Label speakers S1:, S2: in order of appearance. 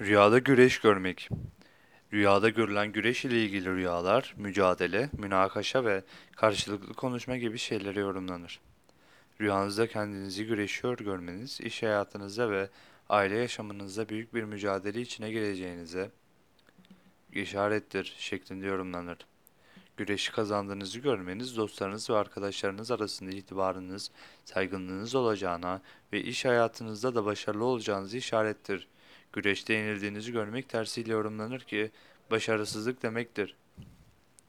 S1: Rüyada güreş görmek. Rüyada görülen güreş ile ilgili rüyalar, mücadele, münakaşa ve karşılıklı konuşma gibi şeylere yorumlanır. Rüyanızda kendinizi güreşiyor görmeniz, iş hayatınızda ve aile yaşamınızda büyük bir mücadele içine gireceğinize işarettir şeklinde yorumlanır. Güreşi kazandığınızı görmeniz, dostlarınız ve arkadaşlarınız arasında itibarınız, saygınlığınız olacağına ve iş hayatınızda da başarılı olacağınızı işarettir. Güreşte yenildiğinizi görmek tersiyle yorumlanır ki başarısızlık demektir.